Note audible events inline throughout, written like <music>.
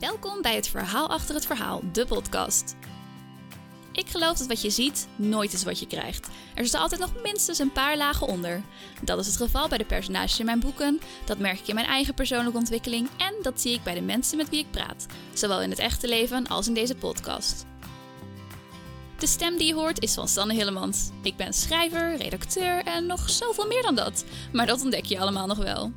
Welkom bij het Verhaal achter het verhaal, de podcast. Ik geloof dat wat je ziet nooit is wat je krijgt. Er zitten altijd nog minstens een paar lagen onder. Dat is het geval bij de personages in mijn boeken, dat merk ik in mijn eigen persoonlijke ontwikkeling en dat zie ik bij de mensen met wie ik praat, zowel in het echte leven als in deze podcast. De stem die je hoort is van Sanne Hillemans. Ik ben schrijver, redacteur en nog zoveel meer dan dat, maar dat ontdek je allemaal nog wel.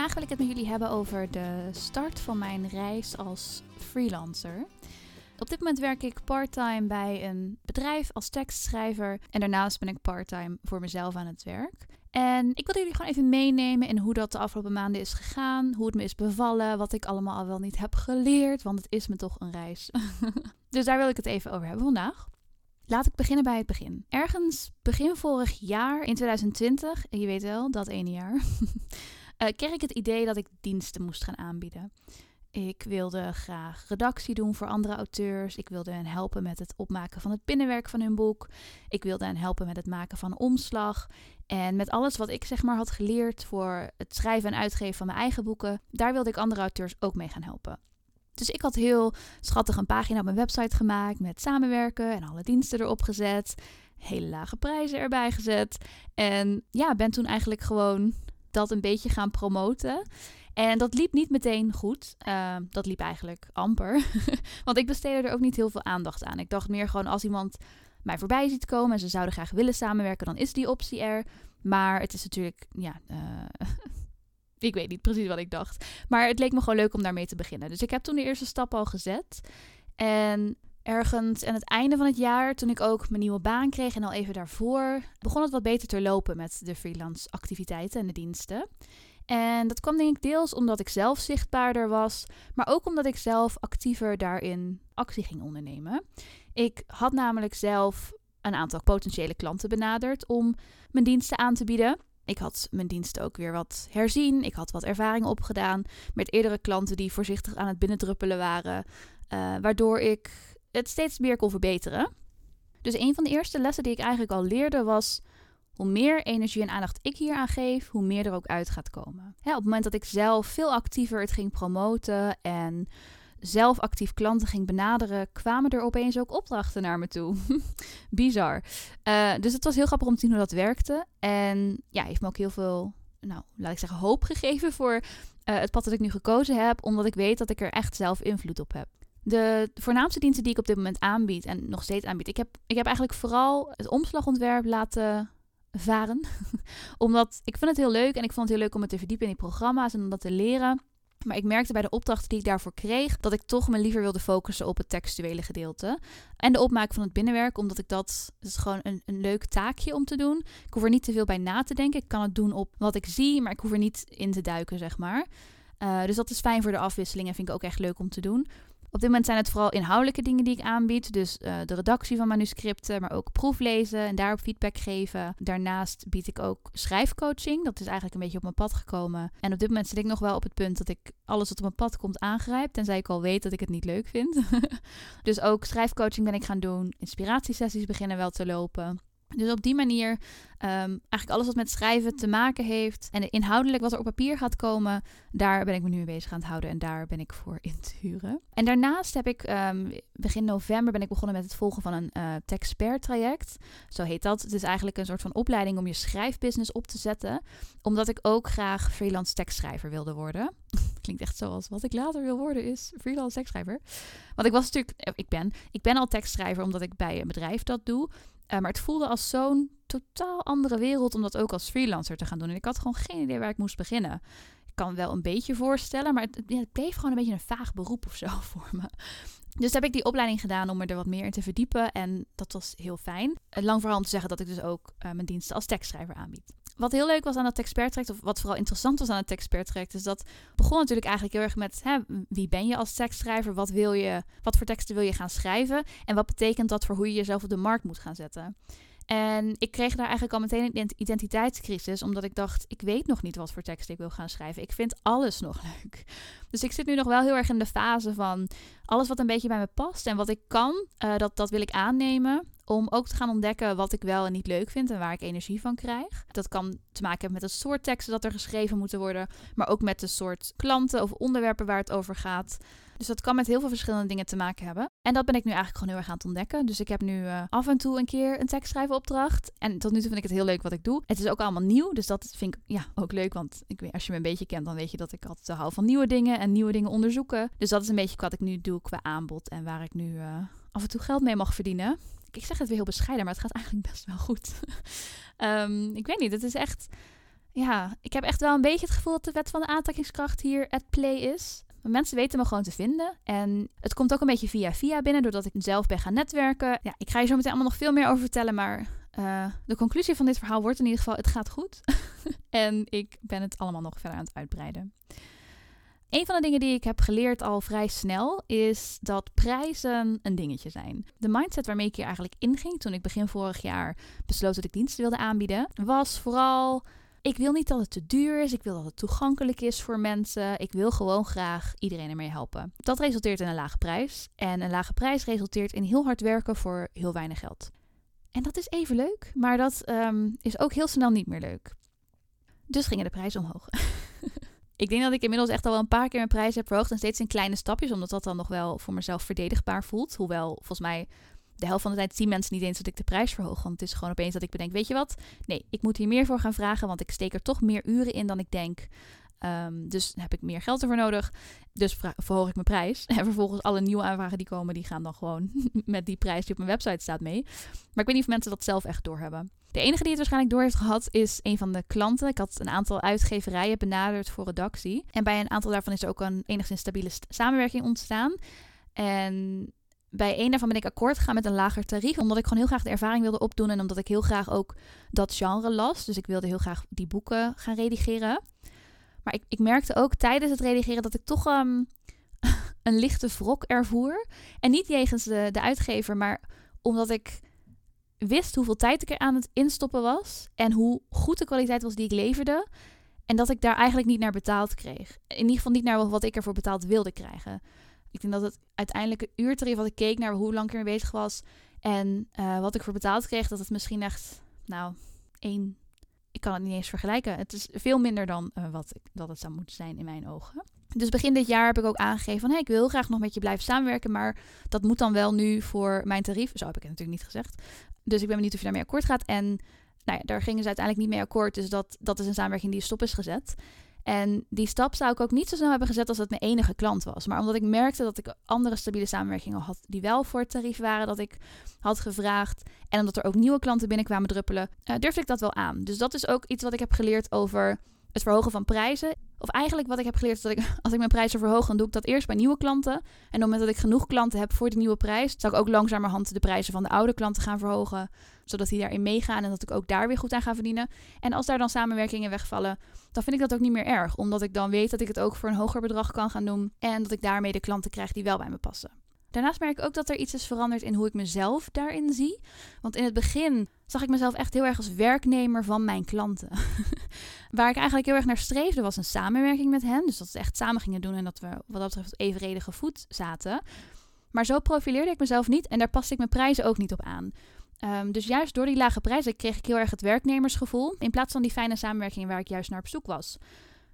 Vandaag wil ik het met jullie hebben over de start van mijn reis als freelancer. Op dit moment werk ik parttime bij een bedrijf als tekstschrijver en daarnaast ben ik parttime voor mezelf aan het werk. En ik wil jullie gewoon even meenemen in hoe dat de afgelopen maanden is gegaan, hoe het me is bevallen, wat ik allemaal al wel niet heb geleerd, want het is me toch een reis. <laughs> dus daar wil ik het even over hebben vandaag. Laat ik beginnen bij het begin. Ergens begin vorig jaar, in 2020, je weet wel, dat ene jaar, <laughs> uh, kreeg ik het idee dat ik diensten moest gaan aanbieden. Ik wilde graag redactie doen voor andere auteurs. Ik wilde hen helpen met het opmaken van het binnenwerk van hun boek. Ik wilde hen helpen met het maken van omslag. En met alles wat ik zeg maar had geleerd voor het schrijven en uitgeven van mijn eigen boeken, daar wilde ik andere auteurs ook mee gaan helpen. Dus ik had heel schattig een pagina op mijn website gemaakt met samenwerken en alle diensten erop gezet. Hele lage prijzen erbij gezet. En ja, ben toen eigenlijk gewoon dat een beetje gaan promoten. En dat liep niet meteen goed. Uh, dat liep eigenlijk amper. <laughs> Want ik besteedde er ook niet heel veel aandacht aan. Ik dacht meer gewoon als iemand mij voorbij ziet komen en ze zouden graag willen samenwerken, dan is die optie er. Maar het is natuurlijk, ja, uh, <laughs> ik weet niet precies wat ik dacht. Maar het leek me gewoon leuk om daarmee te beginnen. Dus ik heb toen de eerste stap al gezet. En ergens aan het einde van het jaar, toen ik ook mijn nieuwe baan kreeg en al even daarvoor, begon het wat beter te lopen met de freelance activiteiten en de diensten. En dat kwam denk ik deels omdat ik zelf zichtbaarder was, maar ook omdat ik zelf actiever daarin actie ging ondernemen. Ik had namelijk zelf een aantal potentiële klanten benaderd om mijn diensten aan te bieden. Ik had mijn diensten ook weer wat herzien. Ik had wat ervaring opgedaan met eerdere klanten die voorzichtig aan het binnendruppelen waren. Uh, waardoor ik het steeds meer kon verbeteren. Dus een van de eerste lessen die ik eigenlijk al leerde was: hoe meer energie en aandacht ik hier aan geef, hoe meer er ook uit gaat komen. op het moment dat ik zelf veel actiever het ging promoten en zelf actief klanten ging benaderen, kwamen er opeens ook opdrachten naar me toe. <laughs> Bizar. Uh, dus het was heel grappig om te zien hoe dat werkte. En ja, heeft me ook heel veel, nou, laat ik zeggen, hoop gegeven voor uh, het pad dat ik nu gekozen heb, omdat ik weet dat ik er echt zelf invloed op heb. De voornaamste diensten die ik op dit moment aanbied en nog steeds aanbied, ik heb, ik heb eigenlijk vooral het omslagontwerp laten varen. <laughs> Omdat ik vind het heel leuk en ik vond het heel leuk om het te verdiepen in die programma's en om dat te leren. Maar ik merkte bij de opdrachten die ik daarvoor kreeg dat ik toch me liever wilde focussen op het textuele gedeelte. En de opmaak van het binnenwerk, omdat ik dat, is gewoon een, een leuk taakje om te doen. Ik hoef er niet te veel bij na te denken. Ik kan het doen op wat ik zie, maar ik hoef er niet in te duiken, zeg maar. Uh, dus dat is fijn voor de afwisseling en vind ik ook echt leuk om te doen. Op dit moment zijn het vooral inhoudelijke dingen die ik aanbied. Dus uh, de redactie van manuscripten, maar ook proeflezen en daarop feedback geven. Daarnaast bied ik ook schrijfcoaching. Dat is eigenlijk een beetje op mijn pad gekomen. En op dit moment zit ik nog wel op het punt dat ik alles wat op mijn pad komt aangrijp. Tenzij ik al weet dat ik het niet leuk vind. <laughs> dus ook schrijfcoaching ben ik gaan doen. Inspiratiesessies beginnen wel te lopen. Dus op die manier, um, eigenlijk alles wat met schrijven te maken heeft en inhoudelijk wat er op papier gaat komen, daar ben ik me nu mee bezig aan het houden en daar ben ik voor in te huren. En daarnaast heb ik um, begin november ben ik begonnen met het volgen van een uh, Texpert traject. Zo heet dat. Het is eigenlijk een soort van opleiding om je schrijfbusiness op te zetten, omdat ik ook graag freelance tekstschrijver wilde worden. <laughs> Klinkt echt zoals wat ik later wil worden is freelance tekstschrijver. Want ik was natuurlijk, eh, ik ben, ik ben al tekstschrijver omdat ik bij een bedrijf dat doe. Uh, maar het voelde als zo'n totaal andere wereld om dat ook als freelancer te gaan doen. En ik had gewoon geen idee waar ik moest beginnen. Ik kan wel een beetje voorstellen, maar het, bleef gewoon een beetje een vaag beroep of zo <laughs> voor me. Dus heb ik die opleiding gedaan om er wat meer in te verdiepen. En dat was heel fijn. Lang vooral om te zeggen dat ik dus ook mijn diensten als tekstschrijver aanbied. Wat heel leuk was aan dat tekstpertraject, of wat vooral interessant was aan het tekstpertraject, is dat begon natuurlijk eigenlijk heel erg met hè, wie ben je als tekstschrijver? Wat wil je, wat voor teksten wil je gaan schrijven? En wat betekent dat voor hoe je jezelf op de markt moet gaan zetten? En ik kreeg daar eigenlijk al meteen een identiteitscrisis, omdat ik dacht, ik weet nog niet wat voor tekst ik wil gaan schrijven. Ik vind alles nog <laughs> leuk. Dus ik zit nu nog wel heel erg in de fase van alles wat een beetje bij me past en wat ik kan, uh, dat, dat wil ik aannemen om ook te gaan ontdekken wat ik wel en niet leuk vind en waar ik energie van krijg. Dat kan te maken hebben met het soort teksten dat er geschreven moeten worden, maar ook met de soort klanten of onderwerpen waar het over gaat. Dus dat kan met heel veel verschillende dingen te maken hebben. En dat ben ik nu eigenlijk gewoon heel erg aan het ontdekken. Dus ik heb nu uh, af en toe een keer een tekstschrijven opdracht. En tot nu toe vind ik het heel leuk wat ik doe. Het is ook allemaal nieuw, dus dat vind ik ja, ook leuk. Want ik als je me een beetje kent, dan weet je dat ik altijd hou van nieuwe dingen en nieuwe dingen onderzoeken. Dus dat is een beetje wat ik nu doe qua aanbod en waar ik nu uh, af en toe geld mee mag verdienen. Ik zeg het weer heel bescheiden, maar het gaat eigenlijk best wel goed. um, <laughs> ik weet niet, het is echt... Ja, ik heb echt wel een beetje het gevoel dat de wet van de aantrekkingskracht hier at play is. Mensen weten me gewoon te vinden. En het komt ook een beetje via via binnen, doordat ik zelf ben gaan netwerken. Ja, ik ga je zo meteen allemaal nog veel meer over vertellen, maar uh, de conclusie van dit verhaal wordt in ieder geval: het gaat goed. <laughs> en ik ben het allemaal nog verder aan het uitbreiden. Een van de dingen die ik heb geleerd al vrij snel is dat prijzen een dingetje zijn. De mindset waarmee ik hier eigenlijk inging toen ik begin vorig jaar besloot dat ik diensten wilde aanbieden, was vooral ik wil niet dat het te duur is. Ik wil dat het toegankelijk is voor mensen. Ik wil gewoon graag iedereen ermee helpen. Dat resulteert in een lage prijs. En een lage prijs resulteert in heel hard werken voor heel weinig geld. En dat is even leuk, maar dat um, is ook heel snel niet meer leuk. Dus gingen de prijzen omhoog. <laughs> ik denk dat ik inmiddels echt al wel een paar keer mijn prijs heb verhoogd. En steeds in kleine stapjes, omdat dat dan nog wel voor mezelf verdedigbaar voelt. Hoewel volgens mij de helft van de tijd zien mensen niet eens dat ik de prijs verhoog. Want het is gewoon opeens dat ik bedenk, weet je wat? Nee, ik moet hier meer voor gaan vragen, want ik steek er toch meer uren in dan ik denk. Um, dus heb ik meer geld ervoor nodig. Dus verhoog ik mijn prijs. <laughs> En vervolgens alle nieuwe aanvragen die komen, die gaan dan gewoon <laughs> met die prijs die op mijn website staat mee. Maar ik weet niet of mensen dat zelf echt doorhebben. De enige die het waarschijnlijk door heeft gehad is een van de klanten. Ik had een aantal uitgeverijen benaderd voor redactie. En bij een aantal daarvan is er ook een enigszins stabiele samenwerking ontstaan. En bij één daarvan ben ik akkoord gegaan met een lager tarief. Omdat ik gewoon heel graag de ervaring wilde opdoen. En omdat ik heel graag ook dat genre las. Dus ik wilde heel graag die boeken gaan redigeren. Maar ik, ik merkte ook tijdens het redigeren dat ik toch um, <laughs> een lichte wrok ervoer. En niet jegens de, de uitgever, maar omdat ik wist hoeveel tijd ik er aan het instoppen was. En hoe goed de kwaliteit was die ik leverde. En dat ik daar eigenlijk niet naar betaald kreeg. In ieder geval niet naar wat ik ervoor betaald wilde krijgen. Ik denk dat het uiteindelijk het uurtarief wat ik keek naar hoe lang ik ermee bezig was en uh, wat ik voor betaald kreeg, dat het misschien echt, nou, één. Ik kan het niet eens vergelijken. Het is veel minder dan uh, wat dat het zou moeten zijn in mijn ogen. Dus begin dit jaar heb ik ook aangegeven van... Hey, ik wil graag nog met je blijven samenwerken... maar dat moet dan wel nu voor mijn tarief. Zo heb ik het natuurlijk niet gezegd. Dus ik ben benieuwd of je daarmee akkoord gaat. En nou ja, daar gingen ze uiteindelijk niet mee akkoord. Dus dat, dat is een samenwerking die stop is gezet. En die stap zou ik ook niet zo snel hebben gezet als het mijn enige klant was. Maar omdat ik merkte dat ik andere stabiele samenwerkingen had die wel voor het tarief waren dat ik had gevraagd. En omdat er ook nieuwe klanten binnenkwamen druppelen, uh, durfde ik dat wel aan. Dus dat is ook iets wat ik heb geleerd over het verhogen van prijzen. Of eigenlijk wat ik heb geleerd is dat ik, <laughs> als ik mijn prijzen verhoog, dan doe ik dat eerst bij nieuwe klanten. En op het moment dat ik genoeg klanten heb voor die nieuwe prijs, zal ik ook langzamerhand de prijzen van de oude klanten gaan verhogen. Zodat die daarin meegaan en dat ik ook daar weer goed aan ga verdienen. En als daar dan samenwerkingen wegvallen, dan vind ik dat ook niet meer erg. Omdat ik dan weet dat ik het ook voor een hoger bedrag kan gaan doen. En dat ik daarmee de klanten krijg die wel bij me passen. Daarnaast merk ik ook dat er iets is veranderd in hoe ik mezelf daarin zie. Want in het begin zag ik mezelf echt heel erg als werknemer van mijn klanten. <laughs> Waar ik eigenlijk heel erg naar streefde was een samenwerking met hen. Dus dat we echt samen gingen doen en dat we wat dat betreft evenredige voet zaten. Maar zo profileerde ik mezelf niet en daar paste ik mijn prijzen ook niet op aan. Um, dus juist door die lage prijzen kreeg ik heel erg het werknemersgevoel. In plaats van die fijne samenwerking waar ik juist naar op zoek was.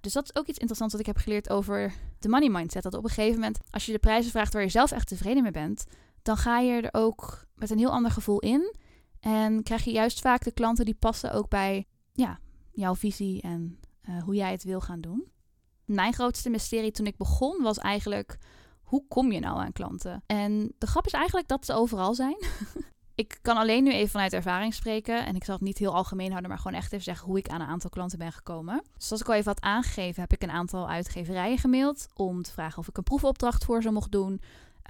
Dus dat is ook iets interessants wat ik heb geleerd over de money mindset. Dat op een gegeven moment, als je de prijzen vraagt waar je zelf echt tevreden mee bent, dan ga je er ook met een heel ander gevoel in. En krijg je juist vaak de klanten die passen ook bij ja, jouw visie en uh, hoe jij het wil gaan doen. Mijn grootste mysterie toen ik begon was eigenlijk hoe kom je nou aan klanten? En de grap is eigenlijk dat ze overal zijn. <laughs> ik kan alleen nu even vanuit ervaring spreken. En ik zal het niet heel algemeen houden, maar gewoon echt even zeggen hoe ik aan een aantal klanten ben gekomen. Zoals ik al even had aangegeven, heb ik een aantal uitgeverijen gemaild om te vragen of ik een proefopdracht voor ze mocht doen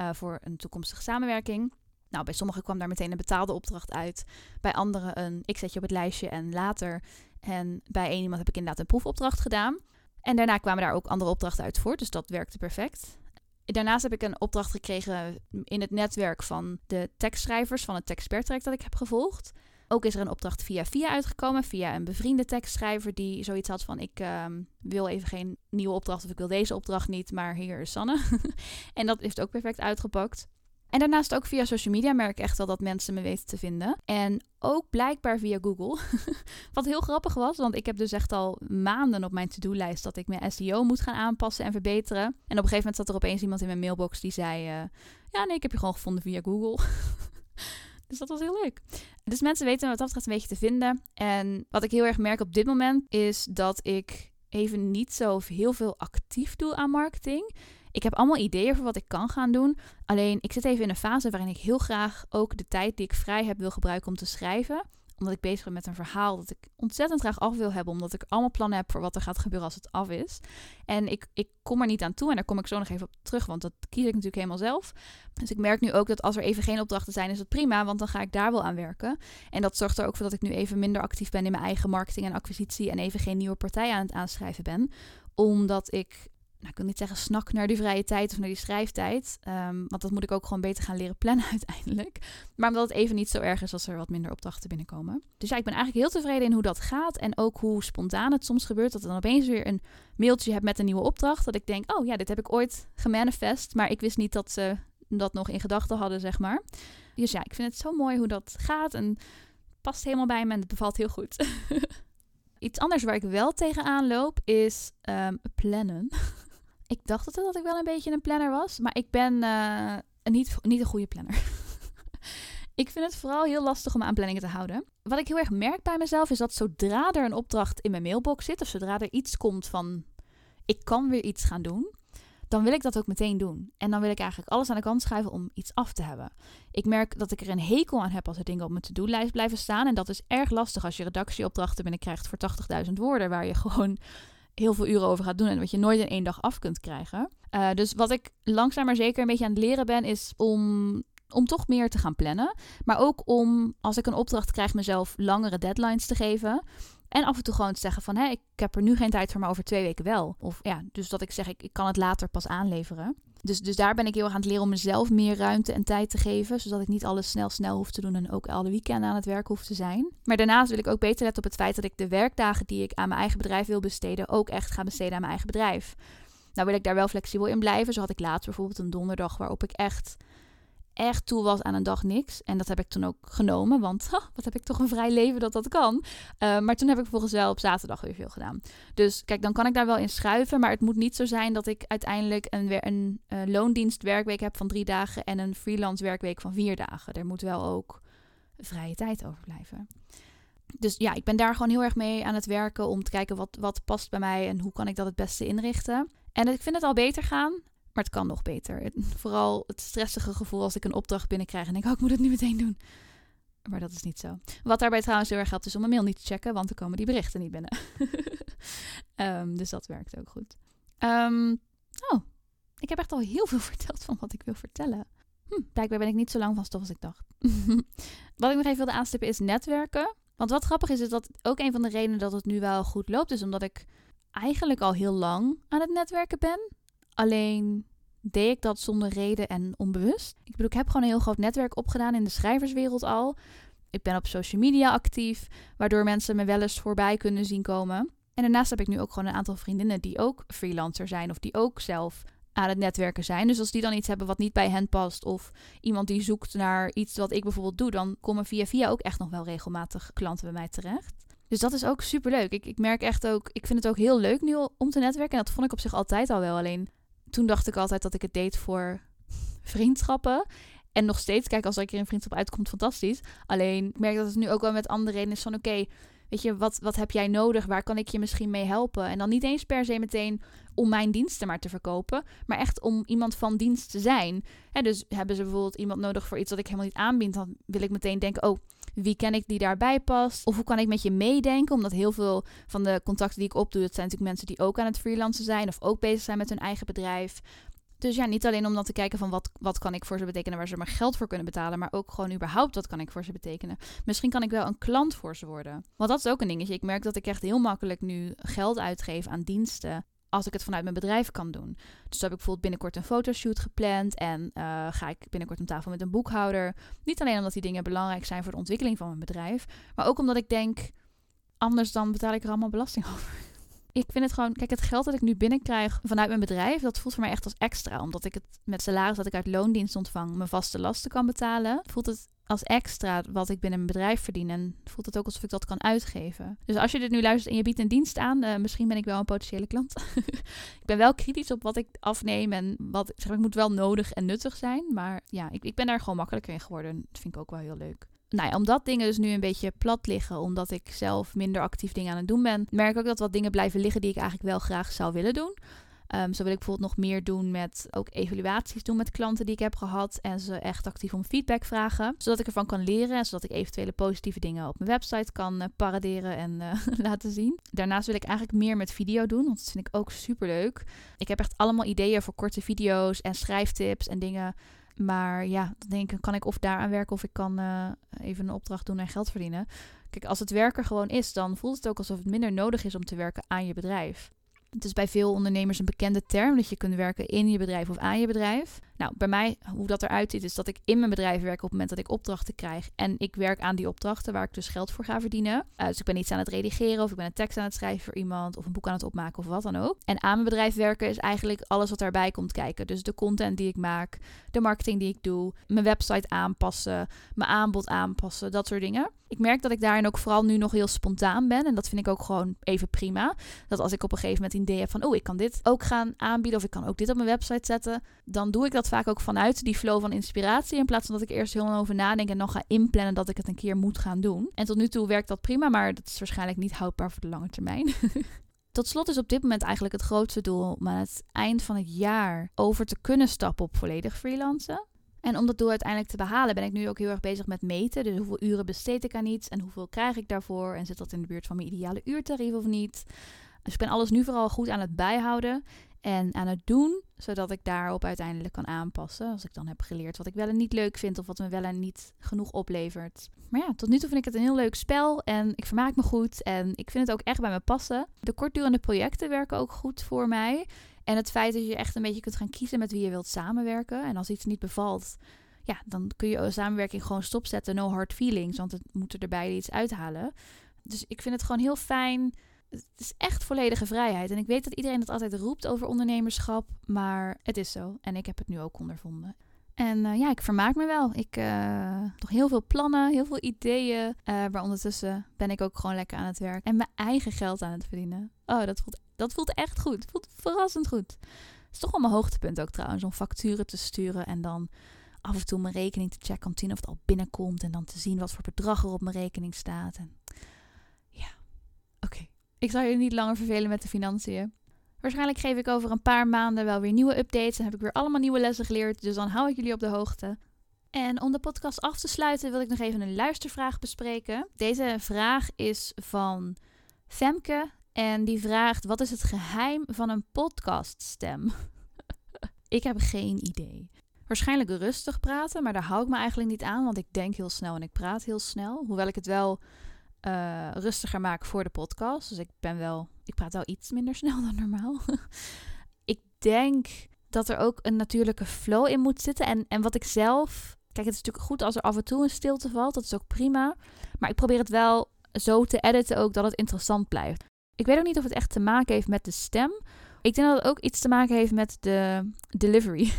uh, voor een toekomstige samenwerking. Nou, bij sommigen kwam daar meteen een betaalde opdracht uit. Bij anderen een ik zet je op het lijstje en later. En bij één iemand heb ik inderdaad een proefopdracht gedaan. En daarna kwamen daar ook andere opdrachten uit voort, dus dat werkte perfect. Daarnaast heb ik een opdracht gekregen in het netwerk van de tekstschrijvers van het tekstpertrek dat ik heb gevolgd. Ook is er een opdracht via via uitgekomen, via een bevriende tekstschrijver die zoiets had van ik uh, wil even geen nieuwe opdracht of ik wil deze opdracht niet, maar hier is Sanne. <laughs> en dat heeft ook perfect uitgepakt. En daarnaast ook via social media merk ik echt wel dat mensen me weten te vinden. En ook blijkbaar via Google. <laughs> Wat heel grappig was, want ik heb dus echt al maanden op mijn to-do-lijst dat ik mijn SEO moet gaan aanpassen en verbeteren. En op een gegeven moment zat er opeens iemand in mijn mailbox die zei: uh, Ja, nee, ik heb je gewoon gevonden via Google. <laughs> dus dat was heel leuk. Dus mensen weten wat dat betreft een beetje te vinden. En wat ik heel erg merk op dit moment is dat ik even niet zo heel veel actief doe aan marketing. Ik heb allemaal ideeën voor wat ik kan gaan doen. Alleen ik zit even in een fase waarin ik heel graag ook de tijd die ik vrij heb wil gebruiken om te schrijven. Omdat ik bezig ben met een verhaal dat ik ontzettend graag af wil hebben. Omdat ik allemaal plannen heb voor wat er gaat gebeuren als het af is. En ik, ik kom er niet aan toe. En daar kom ik zo nog even op terug. Want dat kies ik natuurlijk helemaal zelf. Dus ik merk nu ook dat als er even geen opdrachten zijn, is het prima. Want dan ga ik daar wel aan werken. En dat zorgt er ook voor dat ik nu even minder actief ben in mijn eigen marketing en acquisitie. En even geen nieuwe partij aan het aanschrijven ben omdat ik nou, ik wil niet zeggen snak naar die vrije tijd of naar die schrijftijd. Um, want dat moet ik ook gewoon beter gaan leren plannen <laughs> uiteindelijk. Maar omdat het even niet zo erg is als er wat minder opdrachten binnenkomen. Dus ja, ik ben eigenlijk heel tevreden in hoe dat gaat. En ook hoe spontaan het soms gebeurt. Dat er dan opeens weer een mailtje hebt met een nieuwe opdracht. Dat ik denk, oh ja, dit heb ik ooit gemanifest. Maar ik wist niet dat ze dat nog in gedachten hadden, zeg maar. Dus ja, ik vind het zo mooi hoe dat gaat. En past helemaal bij me en het bevalt heel goed. <laughs> Iets anders waar ik wel tegenaan loop is um, plannen. <laughs> Ik dacht het dat ik wel een beetje een planner was, maar ik ben uh, niet, niet een goede planner. <laughs> ik vind het vooral heel lastig om aan planningen te houden. Wat ik heel erg merk bij mezelf is dat zodra er een opdracht in mijn mailbox zit, of zodra er iets komt van ik kan weer iets gaan doen, dan wil ik dat ook meteen doen. En dan wil ik eigenlijk alles aan de kant schuiven om iets af te hebben. Ik merk dat ik er een hekel aan heb als er dingen op mijn to-do-lijst blijven staan. En dat is erg lastig als je redactieopdrachten binnenkrijgt voor 80.000 woorden, waar je gewoon heel veel uren over gaat doen en wat je nooit in één dag af kunt krijgen. Uh, dus wat ik langzaam maar zeker een beetje aan het leren ben, is om, om toch meer te gaan plannen. Maar ook om, als ik een opdracht krijg, mezelf langere deadlines te geven. En af en toe gewoon te zeggen van, hé, ik heb er nu geen tijd voor, maar over twee weken wel. Of ja, dus dat ik zeg, ik, ik kan het later pas aanleveren. Dus, dus daar ben ik heel erg aan het leren om mezelf meer ruimte en tijd te geven. Zodat ik niet alles snel snel hoef te doen en ook alle weekenden aan het werk hoef te zijn. Maar daarnaast wil ik ook beter letten op het feit dat ik de werkdagen die ik aan mijn eigen bedrijf wil besteden, ook echt ga besteden aan mijn eigen bedrijf. Nou wil ik daar wel flexibel in blijven. Zo had ik laatst bijvoorbeeld een donderdag waarop ik echt echt toe was aan een dag niks. En dat heb ik toen ook genomen, want wat heb ik toch een vrij leven dat dat kan. Uh, maar toen heb ik vervolgens wel op zaterdag weer veel gedaan. Dus kijk, dan kan ik daar wel in schuiven. Maar het moet niet zo zijn dat ik uiteindelijk een, een uh, loondienst werkweek heb van drie dagen en een freelance werkweek van vier dagen. Er moet wel ook vrije tijd overblijven. Dus ja, ik ben daar gewoon heel erg mee aan het werken om te kijken wat, wat past bij mij en hoe kan ik dat het beste inrichten. En ik vind het al beter gaan. Maar het kan nog beter. Vooral het stressige gevoel als ik een opdracht binnenkrijg en denk, oh, ik moet het nu meteen doen. Maar dat is niet zo. Wat daarbij trouwens heel erg helpt, is om mijn mail niet te checken, want dan komen die berichten niet binnen. um, <laughs> dus dat werkt ook goed. Um, oh, ik heb echt al heel veel <laughs> verteld van wat ik wil vertellen. Hm, blijkbaar ben ik niet zo lang van stof als ik dacht. <laughs> wat ik nog even wilde aanstippen is netwerken. Want wat grappig is, is dat ook een van de redenen dat het nu wel goed loopt, is omdat ik eigenlijk al heel lang aan het netwerken ben. Alleen deed ik dat zonder reden en onbewust. Ik bedoel, ik heb gewoon een heel groot netwerk opgedaan in de schrijverswereld al. Ik ben op social media actief, waardoor mensen me wel eens voorbij kunnen zien komen. En daarnaast heb ik nu ook gewoon een aantal vriendinnen die ook freelancer zijn of die ook zelf aan het netwerken zijn. Dus als die dan iets hebben wat niet bij hen past of iemand die zoekt naar iets wat ik bijvoorbeeld doe, dan komen via via ook echt nog wel regelmatig klanten bij mij terecht. Dus dat is ook super leuk. Ik, ik merk echt ook, ik vind het ook heel leuk nu om te netwerken. En dat vond ik op zich altijd al wel. Alleen toen dacht ik altijd dat ik het deed voor vriendschappen. En nog steeds, kijk, als er een vriendschap uitkomt, fantastisch. Alleen, ik merk dat het nu ook wel met andere redenen is van... oké, weet je, wat, wat heb jij nodig? Waar kan ik je misschien mee helpen? En dan niet eens per se meteen om mijn diensten maar te verkopen... maar echt om iemand van dienst te zijn. Hè, dus hebben ze bijvoorbeeld iemand nodig voor iets dat ik helemaal niet aanbied... dan wil ik meteen denken, oh, wie ken ik die daarbij past? Of hoe kan ik met je meedenken? Omdat heel veel van de contacten die ik opdoe, dat zijn natuurlijk mensen die ook aan het freelancen zijn of ook bezig zijn met hun eigen bedrijf. Dus ja, niet alleen om dan te kijken van wat, wat kan ik voor ze betekenen waar ze maar geld voor kunnen betalen, maar ook gewoon überhaupt wat kan ik voor ze betekenen. Misschien kan ik wel een klant voor ze worden. Want dat is ook een dingetje. Ik merk dat ik echt heel makkelijk nu geld uitgeef aan diensten als ik het vanuit mijn bedrijf kan doen. Dus heb ik bijvoorbeeld binnenkort een fotoshoot gepland en uh, ga ik binnenkort om tafel met een boekhouder. Niet alleen omdat die dingen belangrijk zijn voor de ontwikkeling van mijn bedrijf, maar ook omdat ik denk, anders dan betaal ik er allemaal belasting <laughs> over. Ik vind het gewoon, kijk, het geld dat ik nu binnenkrijg vanuit mijn bedrijf, dat voelt voor mij echt als extra. Omdat ik het met salaris dat ik uit loondienst ontvang, mijn vaste lasten kan betalen. Voelt het als extra wat ik binnen mijn bedrijf verdien. En voelt het ook alsof ik dat kan uitgeven. Dus als je dit nu luistert en je biedt een dienst aan, uh, misschien ben ik wel een potentiële klant. <laughs> ik ben wel kritisch op wat ik afneem en wat zeg het moet wel nodig en nuttig zijn. Maar ja, ik, ik ben daar gewoon makkelijker in geworden. Dat vind ik ook wel heel leuk nou ja, omdat dingen dus nu een beetje plat liggen, omdat ik zelf minder actief dingen aan het doen ben, merk ik ook dat wat dingen blijven liggen die ik eigenlijk wel graag zou willen doen. Um, zo wil ik bijvoorbeeld nog meer doen met ook evaluaties doen met klanten die ik heb gehad. En ze echt actief om feedback vragen. Zodat ik ervan kan leren. En zodat ik eventuele positieve dingen op mijn website kan uh, paraderen en uh, <laughs> laten zien. Daarnaast wil ik eigenlijk meer met video doen. Want dat vind ik ook super leuk. Ik heb echt allemaal ideeën voor korte video's en schrijftips en dingen maar ja, dan denk ik, kan ik of daaraan werken of ik kan uh, even een opdracht doen en geld verdienen. Kijk, als het werken gewoon is, dan voelt het ook alsof het minder nodig is om te werken aan je bedrijf. Het is bij veel ondernemers een bekende term dat je kunt werken in je bedrijf of aan je bedrijf. Nou, bij mij, hoe dat eruit ziet, is dat ik in mijn bedrijf werk op het moment dat ik opdrachten krijg. En ik werk aan die opdrachten waar ik dus geld voor ga verdienen. Uh, dus ik ben iets aan het redigeren of ik ben een tekst aan het schrijven voor iemand of een boek aan het opmaken of wat dan ook. En aan mijn bedrijf werken is eigenlijk alles wat daarbij komt kijken. Dus de content die ik maak, de marketing die ik doe, mijn website aanpassen, mijn aanbod aanpassen, dat soort dingen. Ik merk dat ik daarin ook vooral nu nog heel spontaan ben. En dat vind ik ook gewoon even prima. Dat als ik op een gegeven moment een idee heb van, oh, ik kan dit ook gaan aanbieden of ik kan ook dit op mijn website zetten, dan doe ik dat vaak ook vanuit die flow van inspiratie. In plaats van dat ik eerst heel lang over nadenk en dan ga inplannen dat ik het een keer moet gaan doen. En tot nu toe werkt dat prima, maar dat is waarschijnlijk niet houdbaar voor de lange termijn. <laughs> Tot slot is op dit moment eigenlijk het grootste doel om aan het eind van het jaar over te kunnen stappen op volledig freelancen. En om dat doel uiteindelijk te behalen ben ik nu ook heel erg bezig met meten. Dus hoeveel uren besteed ik aan iets en hoeveel krijg ik daarvoor? En zit dat in de buurt van mijn ideale uurtarief of niet? Dus ik ben alles nu vooral goed aan het bijhouden en aan het doen, zodat ik daarop uiteindelijk kan aanpassen. Als ik dan heb geleerd wat ik wel en niet leuk vind of wat me wel en niet genoeg oplevert. Maar ja, tot nu toe vind ik het een heel leuk spel en ik vermaak me goed en ik vind het ook echt bij me passen. De kortdurende projecten werken ook goed voor mij. En het feit dat je echt een beetje kunt gaan kiezen met wie je wilt samenwerken. En als iets niet bevalt, ja, dan kun je samenwerking gewoon stopzetten. No hard feelings, want het moet er erbij iets uithalen. Dus ik vind het gewoon heel fijn het is echt volledige vrijheid. En ik weet dat iedereen het altijd roept over ondernemerschap, maar het is zo. En ik heb het nu ook ondervonden. En uh, ja, ik vermaak me wel. Ik uh, nog heel veel plannen, heel veel ideeën. Uh, maar ondertussen ben ik ook gewoon lekker aan het werk. En mijn eigen geld aan het verdienen. Oh, dat voelt, dat voelt echt goed. Het voelt verrassend goed. Het is toch wel mijn hoogtepunt ook trouwens. Om facturen te sturen en dan af en toe mijn rekening te checken. Om te zien of het al binnenkomt. En dan te zien wat voor bedrag er op mijn rekening staat. En. Ik zal je niet langer vervelen met de financiën. Waarschijnlijk geef ik over een paar maanden wel weer nieuwe updates en heb ik weer allemaal nieuwe lessen geleerd, dus dan hou ik jullie op de hoogte. En om de podcast af te sluiten wil ik nog even een luistervraag bespreken. Deze vraag is van Femke en die vraagt: Wat is het geheim van een podcaststem? <laughs> ik heb geen idee. Waarschijnlijk rustig praten, maar daar hou ik me eigenlijk niet aan, want ik denk heel snel en ik praat heel snel. Hoewel ik het wel uh, rustiger maken voor de podcast. Dus ik ben wel, ik praat wel iets minder <laughs> snel dan normaal. <laughs> ik denk dat er ook een natuurlijke flow in moet zitten. En, en wat ik zelf. Kijk, het is natuurlijk goed als er af en toe een stilte valt. Dat is ook prima. Maar ik probeer het wel zo te editen ook dat het interessant blijft. Ik weet ook niet of het echt te maken heeft met de stem. Ik denk dat het ook iets te maken heeft met de delivery.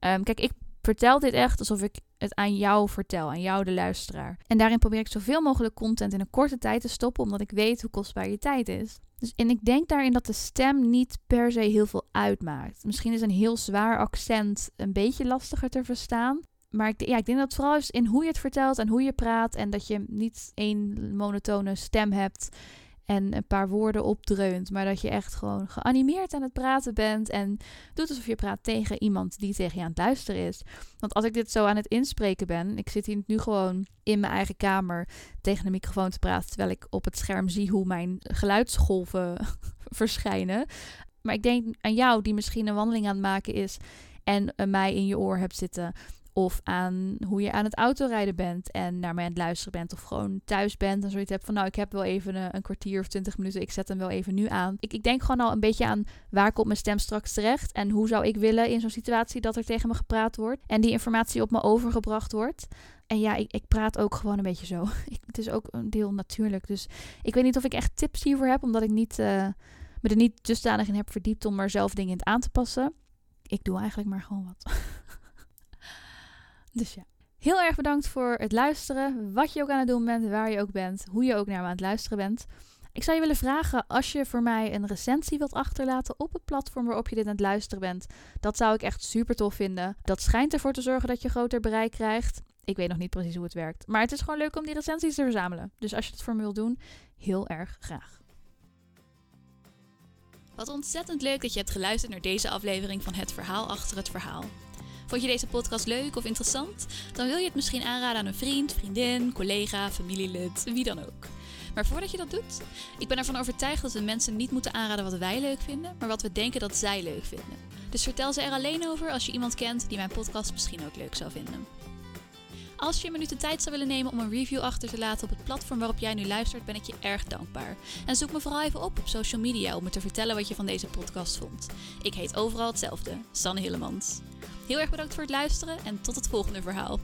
um, <laughs> kijk, ik vertel dit echt alsof ik het aan jou vertel, aan jou de luisteraar. En daarin probeer ik zoveel mogelijk content in een korte tijd te stoppen, omdat ik weet hoe kostbaar je tijd is. Dus, en ik denk daarin dat de stem niet per se heel veel uitmaakt. Misschien is een heel zwaar accent een beetje lastiger te verstaan. Maar ik, ja, ik denk dat het vooral is in hoe je het vertelt en hoe je praat. En dat je niet één monotone stem hebt en een paar woorden opdreunt. Maar dat je echt gewoon geanimeerd aan het praten bent. En doet alsof je praat tegen iemand die tegen je aan het luisteren is. Want als ik dit zo aan het inspreken ben. Ik zit hier nu gewoon in mijn eigen kamer tegen de microfoon te praten. Terwijl ik op het scherm zie hoe mijn geluidsgolven <laughs> verschijnen. Maar ik denk aan jou die misschien een wandeling aan het maken is. En mij in je oor hebt zitten. Of aan hoe je aan het autorijden bent en naar mij aan het luisteren bent. Of gewoon thuis bent en zoiets hebt van nou ik heb wel even een, een, kwartier of twintig minuten. Ik zet hem wel even nu aan. Ik, ik denk gewoon al een beetje aan waar komt mijn stem straks terecht. En hoe zou ik willen in zo'n situatie dat er tegen me gepraat wordt. En die informatie op me overgebracht wordt. En ja, ik, ik praat ook gewoon een beetje zo. <laughs> Het is ook een deel natuurlijk. Dus ik weet niet of ik echt tips hiervoor heb. Omdat ik niet... Uh, me er niet dusdanig in heb verdiept om er zelf dingen in aan te passen. Ik doe eigenlijk maar gewoon wat. <laughs> dus ja. Heel erg bedankt voor het luisteren. Wat je ook aan het doen bent, waar je ook bent, hoe je ook naar me aan het luisteren bent. Ik zou je willen vragen als je voor mij een recensie wilt achterlaten op het platform waarop je dit aan het luisteren bent. Dat zou ik echt super tof vinden. Dat schijnt ervoor te zorgen dat je groter bereik krijgt. Ik weet nog niet precies hoe het werkt. Maar het is gewoon leuk om die recensies te verzamelen. Dus als je het voor me wilt doen, heel erg graag. Wat ontzettend leuk dat je hebt geluisterd naar deze aflevering van Het Verhaal achter het Verhaal. Vond je deze podcast leuk of interessant? Dan wil je het misschien aanraden aan een vriend, vriendin, collega, familielid, wie dan ook. Maar voordat je dat doet, ik ben ervan overtuigd dat we mensen niet moeten aanraden wat wij leuk vinden, maar wat we denken dat zij leuk vinden. Dus vertel ze er alleen over als je iemand kent die mijn podcast misschien ook leuk zou vinden. Als je een minuut de tijd zou willen nemen om een review achter te laten op het platform waarop jij nu luistert, ben ik je erg dankbaar. En zoek me vooral even op op social media om me te vertellen wat je van deze podcast vond. Ik heet overal hetzelfde, Sanne Hillemans. Heel erg bedankt voor het luisteren en tot het volgende verhaal.